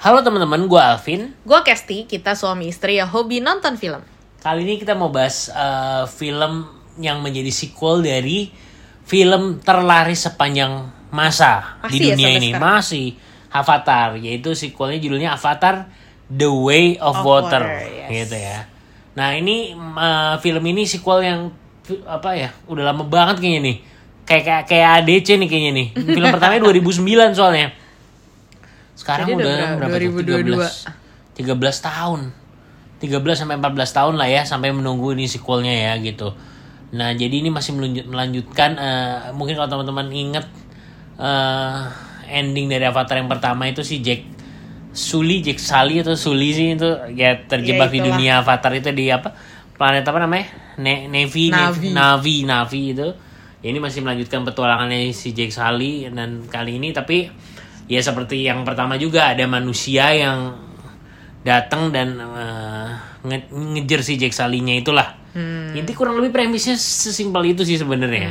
Halo teman-teman, gue Alvin. Gue Kesti, kita suami istri yang hobi nonton film. Kali ini kita mau bahas uh, film yang menjadi sequel dari film terlaris sepanjang masa Masih di ya dunia sampai ini. sekarang? Masih Avatar, yaitu sequelnya judulnya Avatar The Way of, Of Water, Water, yes. gitu ya. Nah ini uh, film ini sequel yang apa ya? Udah lama banget kayaknya nih. Kayak kayak, kayak ADC nih kayaknya nih. Film pertamanya 2009 soalnya. Sekarang Jadi udah berapa? berapa? 2022. 13 tahun. 13 sampai 14 tahun lah ya sampai menunggu ini sequelnya ya gitu. Nah, jadi ini masih melanjut, melanjutkan eh, mungkin kalau teman-teman inget eh, ending dari Avatar yang pertama itu si Jack Sully, Jack Sully atau Sully sih itu ya terjebak Ya, di dunia Avatar itu di apa? Planet apa namanya? Ne Navy, Navi. Navi, Navi itu. Ya, ini masih melanjutkan petualangannya si Jack Sully dan kali ini tapi ya seperti yang pertama juga ada manusia yang datang dan eh, nge- ngejar si Jack Sully-nya itulah. Hmm. Inti kurang lebih premisnya sesimpel itu sih sebenarnya.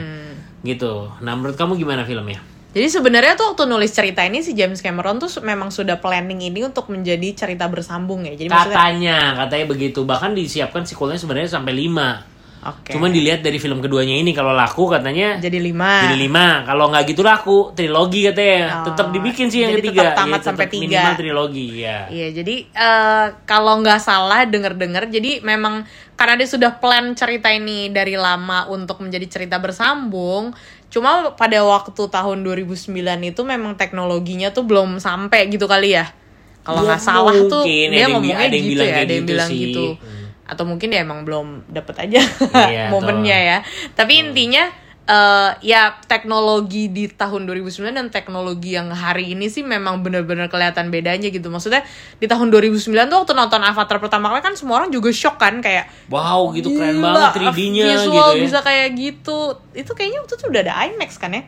Gitu. Nah, menurut kamu gimana filmnya? Jadi sebenarnya tuh waktu nulis cerita ini si James Cameron tuh memang sudah planning ini untuk menjadi cerita bersambung ya. Jadi maksudnya Katanya, katanya begitu. Bahkan disiapkan sequelnya sebenarnya sampai 5. Oke. Cuman dilihat dari film keduanya ini kalau laku katanya jadi lima. jadi 5. Kalau nggak gitu laku, trilogi katanya. Oh, Tetap dibikin sih yang jadi ketiga. tetap tamat Iya, sampai tetap tiga. Minimal trilogi, ya. Iya, jadi eh, kalau nggak salah denger-dengar, jadi memang karena dia sudah plan cerita ini dari lama untuk menjadi cerita bersambung. Cuma pada waktu tahun 2009 itu memang teknologinya tuh belum sampai gitu kali ya. Kalau Ya, nggak salah tuh. Ada dia yang ngomongnya ada yang gitu bilang ya, ada yang gitu bilang sih. gitu. Hmm. Atau mungkin dia emang belum dapet aja Iya, momennya ya. Tapi intinya eh, ya teknologi di tahun 2009 dan teknologi yang hari ini sih memang benar-benar kelihatan bedanya gitu. Maksudnya di tahun 2009 tuh waktu nonton Avatar pertama kali kan semua orang juga shock kan kayak Wow, gitu keren "Gila, banget 3D-nya visual gitu ya. bisa kayak gitu. Itu kayaknya waktu itu udah ada IMAX kan ya?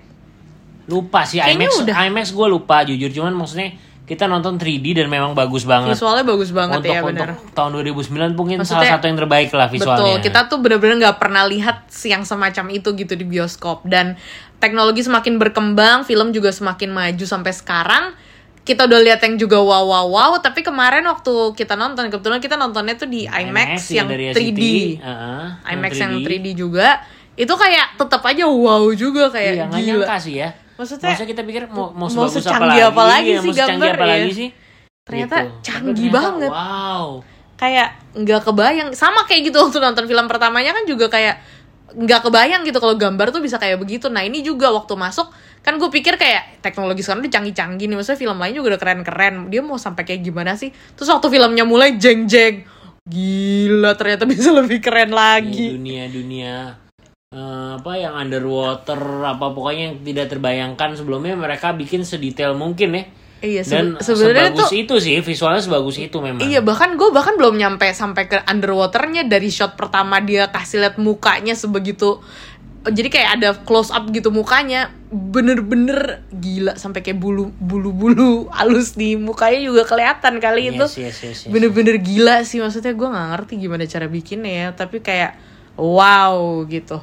Lupa sih Kayaknya IMAX udah. IMAX gue lupa jujur cuman maksudnya kita nonton 3D dan memang bagus banget. Visualnya bagus banget untuk ya untuk benar. tahun 2009 mungkin Maksudnya- salah satu yang terbaik lah visualnya. Betul, kita tuh bener-bener nggak pernah lihat yang semacam itu gitu di bioskop dan teknologi semakin berkembang, film juga semakin maju sampai sekarang. Kita udah lihat yang juga wow wow wow, tapi kemarin waktu kita nonton kebetulan kita nontonnya tuh di IMAX, ya, yang dari 3D. SCTV, uh-uh, IMAX yang 3D juga. Itu kayak tetap aja wow juga kayak Iya, gila. nyangka sih ya. Maksudnya, kita pikir mau mau mau secanggih apa apa lagi, iya, sih gambar apa ya. lagi sih? Ternyata Gitu. Canggih ternyata, banget. Wow. kayak nggak kebayang sama kayak gitu waktu nonton film pertamanya kan juga kayak nggak kebayang gitu kalau gambar tuh bisa kayak begitu nah ini juga waktu masuk kan gue pikir kayak teknologi sekarang udah canggih-canggih nih maksudnya film lain juga udah keren-keren dia mau sampai kayak gimana sih terus waktu filmnya mulai jeng-jeng gila ternyata bisa lebih keren lagi dunia-dunia eh, apa yang underwater apa pokoknya yang tidak terbayangkan. Sebelumnya mereka bikin sedetail mungkin ya. iya Dan sebe- sebenarnya sebagus tuh itu sih visualnya sebagus itu memang. Iya bahkan gue bahkan belum nyampe sampai ke underwaternya. Dari shot pertama dia kasih lihat mukanya sebegitu. Jadi kayak ada close up gitu mukanya. Bener-bener gila sampai kayak bulu bulu bulu halus di mukanya juga kelihatan kali itu. Yes, yes, yes, yes. bener-bener gila sih. Maksudnya gue nggak ngerti gimana cara bikinnya ya. Tapi kayak wow gitu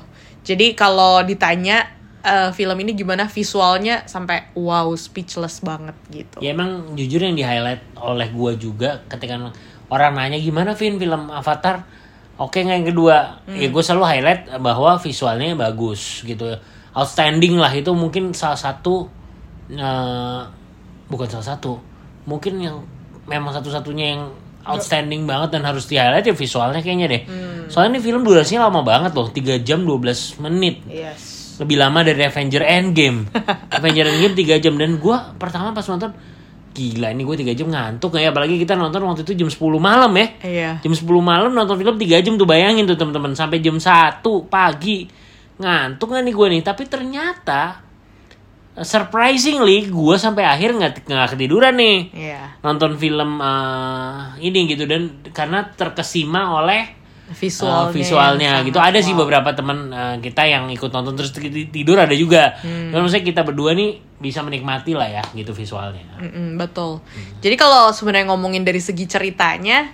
jadi kalau ditanya eh, film ini gimana visualnya sampai wow speechless banget gitu. Ya emang jujur yang di highlight oleh gua juga ketika orang nanya gimana Vin film Avatar? Oke nggak yang kedua. Hmm. Ya gue selalu highlight bahwa visualnya bagus gitu. Outstanding lah itu mungkin salah satu eh, Bukan salah satu. Mungkin yang memang satu-satunya yang outstanding banget dan harus di highlight ya visualnya kayaknya deh Hmm. Soalnya ini film durasinya lama banget loh 3 jam 12 menit yes lebih lama dari Avenger Endgame. Avenger Endgame 3 jam dan gua pertama pas nonton gila ini gue 3 jam ngantuk ya apalagi kita nonton waktu itu jam 10 malam ya. iya Jam 10 malam nonton film 3 jam tuh bayangin tuh teman-teman sampai jam 1 pagi. Ngantuk gak nih gue nih? Tapi ternyata surprisingly gue sampai akhir nggak nggak ketiduran nih. Iya. Nonton film eh, ini gitu dan karena terkesima oleh visualnya, Uh, visualnya gitu. Ada sih wow. beberapa teman uh, kita yang ikut nonton terus ti- tidur ada juga. Hmm. Dan maksudnya kita berdua nih bisa menikmati lah ya gitu visualnya. Mm-mm, betul. Jadi kalau sebenarnya ngomongin dari segi ceritanya,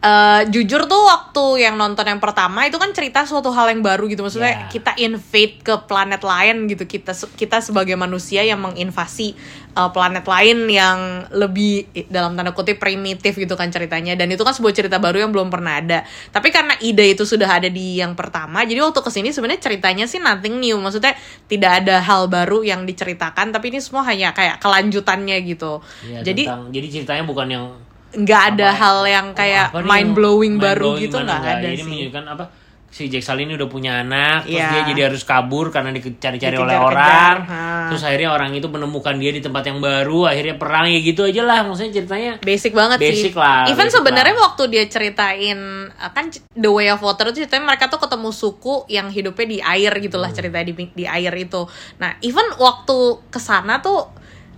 eh, jujur tuh waktu yang nonton yang pertama itu kan cerita suatu hal yang baru gitu. Maksudnya Ya. kita invade ke planet lain gitu. Kita kita sebagai manusia yang menginvasi uh, planet lain yang lebih dalam tanda kutip primitif gitu kan ceritanya. Dan itu kan sebuah cerita baru yang belum pernah ada. Tapi karena ide itu sudah ada di yang pertama jadi waktu ke sini sebenarnya ceritanya sih nothing new. Maksudnya tidak ada hal baru yang diceritakan tapi ini semua hanya kayak kelanjutannya gitu. Ya, jadi tentang- jadi ceritanya bukan yang nggak ada apa- hal yang kayak nih mind blowing mind baru blowing gitu nggak ada Ini sih menunjukkan apa? Si Jack Sully ini udah punya anak, terus Iya. dia jadi harus kabur karena dicari-cari oleh orang. ha. Terus akhirnya orang itu menemukan dia di tempat yang baru, akhirnya perang ya gitu aja lah. Maksudnya ceritanya basic banget sih. Basic lah, Even sebenarnya waktu dia ceritain uh, kan The Way of Water itu ceritanya mereka tuh ketemu suku yang hidupnya di air gitu Hmm. lah ceritanya di di air itu. Nah, even waktu ke sana tuh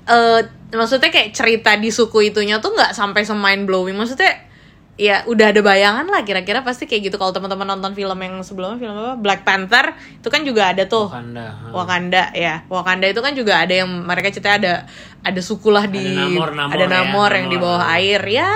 eh maksudnya kayak cerita di suku itunya tuh nggak sampai semain blowing. Maksudnya ya udah ada bayangan lah kira-kira pasti kayak gitu kalau teman-teman nonton film yang sebelumnya film apa Black Panther itu kan juga ada tuh Wakanda. Wakanda ya Wakanda itu kan juga ada yang mereka cerita ada ada suku lah di Ada Namor- Namor ada ya, Namor yang di Namor. bawah air ya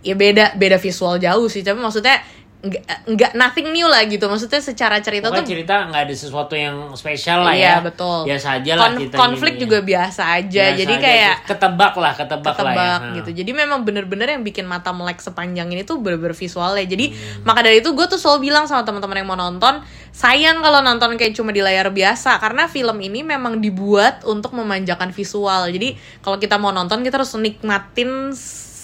ya beda beda visual jauh sih tapi maksudnya nggak nggak nothing new lah gitu maksudnya secara cerita Pokoknya tuh cerita nggak ada sesuatu yang spesial lah Iya, ya. betul. Biasa aja lah kon- ceritanya konflik ini. juga biasa aja Biasa jadi aja, kayak ketebak lah, ketebak, lah ya. ketebak gitu. Jadi memang bener-bener yang bikin mata melek sepanjang ini tuh bener-bener visualnya. Jadi Hmm. maka dari itu gue tuh selalu bilang sama teman-teman yang mau nonton, sayang kalau nonton kayak cuma di layar biasa karena film ini memang dibuat untuk memanjakan visual. Jadi kalau kita mau nonton kita harus nikmatin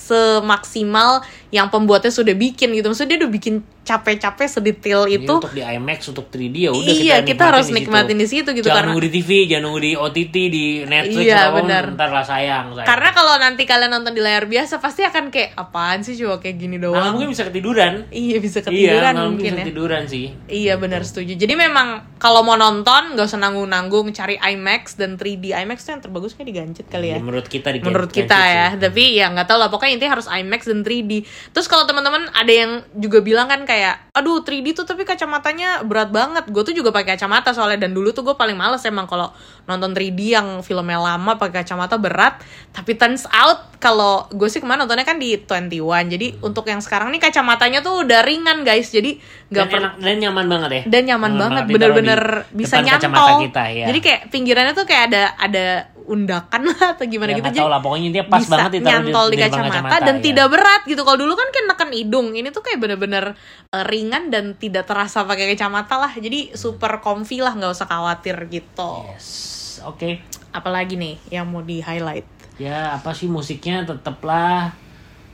semaksimal yang pembuatnya sudah bikin gitu. Maksudnya dia udah bikin capek-capek sedetail Ini itu. untuk di IMAX untuk 3D ya udah Iya, kita nikmatin harus di situ. nikmatin di situ gitu, Jangan karena- nunggu di TV, jangan nunggu di OTT, di Netflix Iya, atau benar. ntar lah sayang, sayang. Karena kalau nanti kalian nonton di layar biasa pasti akan kayak apaan sih coba kayak gini doang. mungkin bisa ketiduran. Iya bisa iya, ketiduran malah mungkin bisa ya. ketiduran sih. Iya benar setuju. Jadi memang kalau mau nonton nggak usah nanggung-nanggung cari IMAX dan 3D. IMAX tuh yang terbagus kan di Gadget kali ya. Ya, menurut kita di Menurut kita sih. ya. Tapi ya nggak tahu lah. Pokoknya intinya harus IMAX dan 3D. Terus kalau teman-teman ada yang juga bilang kan kayak, aduh 3D tuh tapi kacamatanya berat banget. Gue tuh juga pakai kacamata soalnya dan dulu tuh gue paling males emang kalau nonton 3D yang filmnya lama pakai kacamata berat. Tapi turns out kalau gue sih ke mana nontonnya kan di 21. Jadi untuk yang sekarang nih kacamatanya tuh udah ringan guys. Jadi nggak Dan enak dan nyaman banget ya. dan nyaman banget ditaruh bener-bener bisa nyantol kita ya. jadi kayak pinggirannya tuh kayak ada ada undakan lah atau gimana Ya, gitu tahu lah, pokoknya intinya pas bisa banget nyantol di, di kacamata, kacamata, dan ya. tidak berat gitu kalau dulu kan kan neken hidung ini tuh kayak bener-bener eh, ringan dan tidak terasa pakai kacamata lah jadi super comfy lah nggak usah khawatir gitu Yes. Oke. apalagi nih yang mau di highlight Ya, apa sih musiknya tetaplah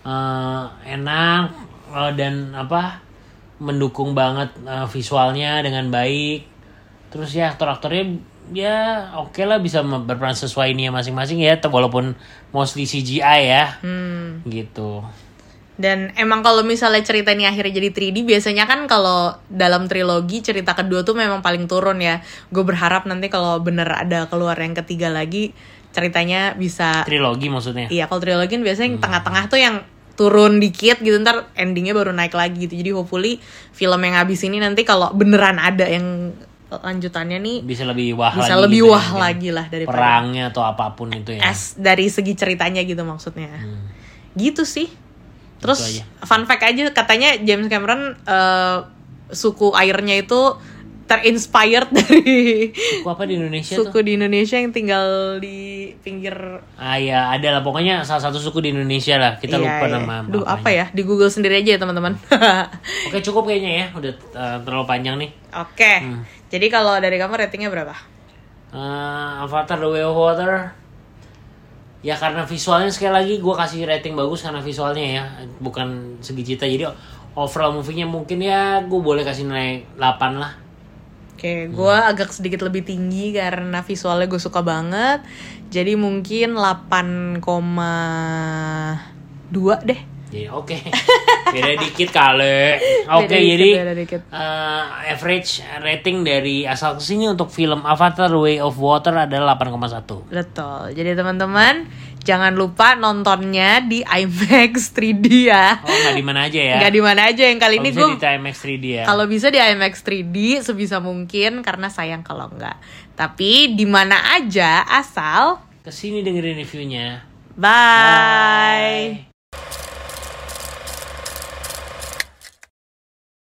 eh, enak eh, dan apa mendukung banget eh, visualnya dengan baik. Terus ya aktor-aktornya ya oke lah bisa berperan sesuai ini masing-masing ya walaupun mostly CGI ya. hmm. Gitu. Dan emang kalau misalnya cerita ini akhirnya jadi 3D, biasanya kan kalau dalam trilogi cerita kedua tuh memang paling turun ya. Gue berharap nanti kalau bener ada keluar yang ketiga lagi, ceritanya bisa... Trilogi maksudnya. Iya, kalau trilogi kan biasanya yang tengah-tengah tuh yang turun dikit gitu, ntar endingnya baru naik lagi gitu. Jadi hopefully film yang habis ini nanti kalau beneran ada yang lanjutannya nih, Bisa lebih wah bisa lagi lebih gitu ya, wah mungkin. lagi lah daripada perangnya atau apa pun itu ya. es dari segi ceritanya gitu maksudnya. Hmm. Gitu sih. Terus Gitu fun fact aja katanya James Cameron eh, suku airnya itu terinspired dari Suku apa di Indonesia tuh? suku di Indonesia yang tinggal di pinggir Ah ya, ada lah pokoknya salah satu suku di Indonesia lah. Kita Iya, lupa iya. nama Duh, apa ya? Di Google sendiri aja ya, teman-teman. Oke, cukup kayaknya ya. Udah uh, terlalu panjang nih. Oke. Hmm. Jadi kalau dari kamu ratingnya berapa? Uh, Avatar The Way of Water. Ya karena visualnya sekali lagi gue kasih rating bagus karena visualnya ya, bukan segi cerita. Jadi overall movie-nya mungkin ya gue boleh kasih nilai 8 lah. Oke, gue agak sedikit lebih tinggi karena visualnya gue suka banget. Jadi mungkin 8,2 deh. Jadi oke. Beda dikit kali. Oke, dikit, jadi beda dikit. uh, average rating dari asal ke sini untuk film Avatar Way of Water adalah 8,1. Betul. Jadi teman-teman jangan lupa nontonnya di IMAX 3D ya. Oh, nggak di mana aja ya? Nggak di mana aja yang kali Kalau ini bisa gue di IMAX 3D ya. kalau bisa di IMAX 3D sebisa mungkin karena sayang kalau enggak. Tapi di mana aja asal Ke sini dengerin reviewnya. bye. Bye.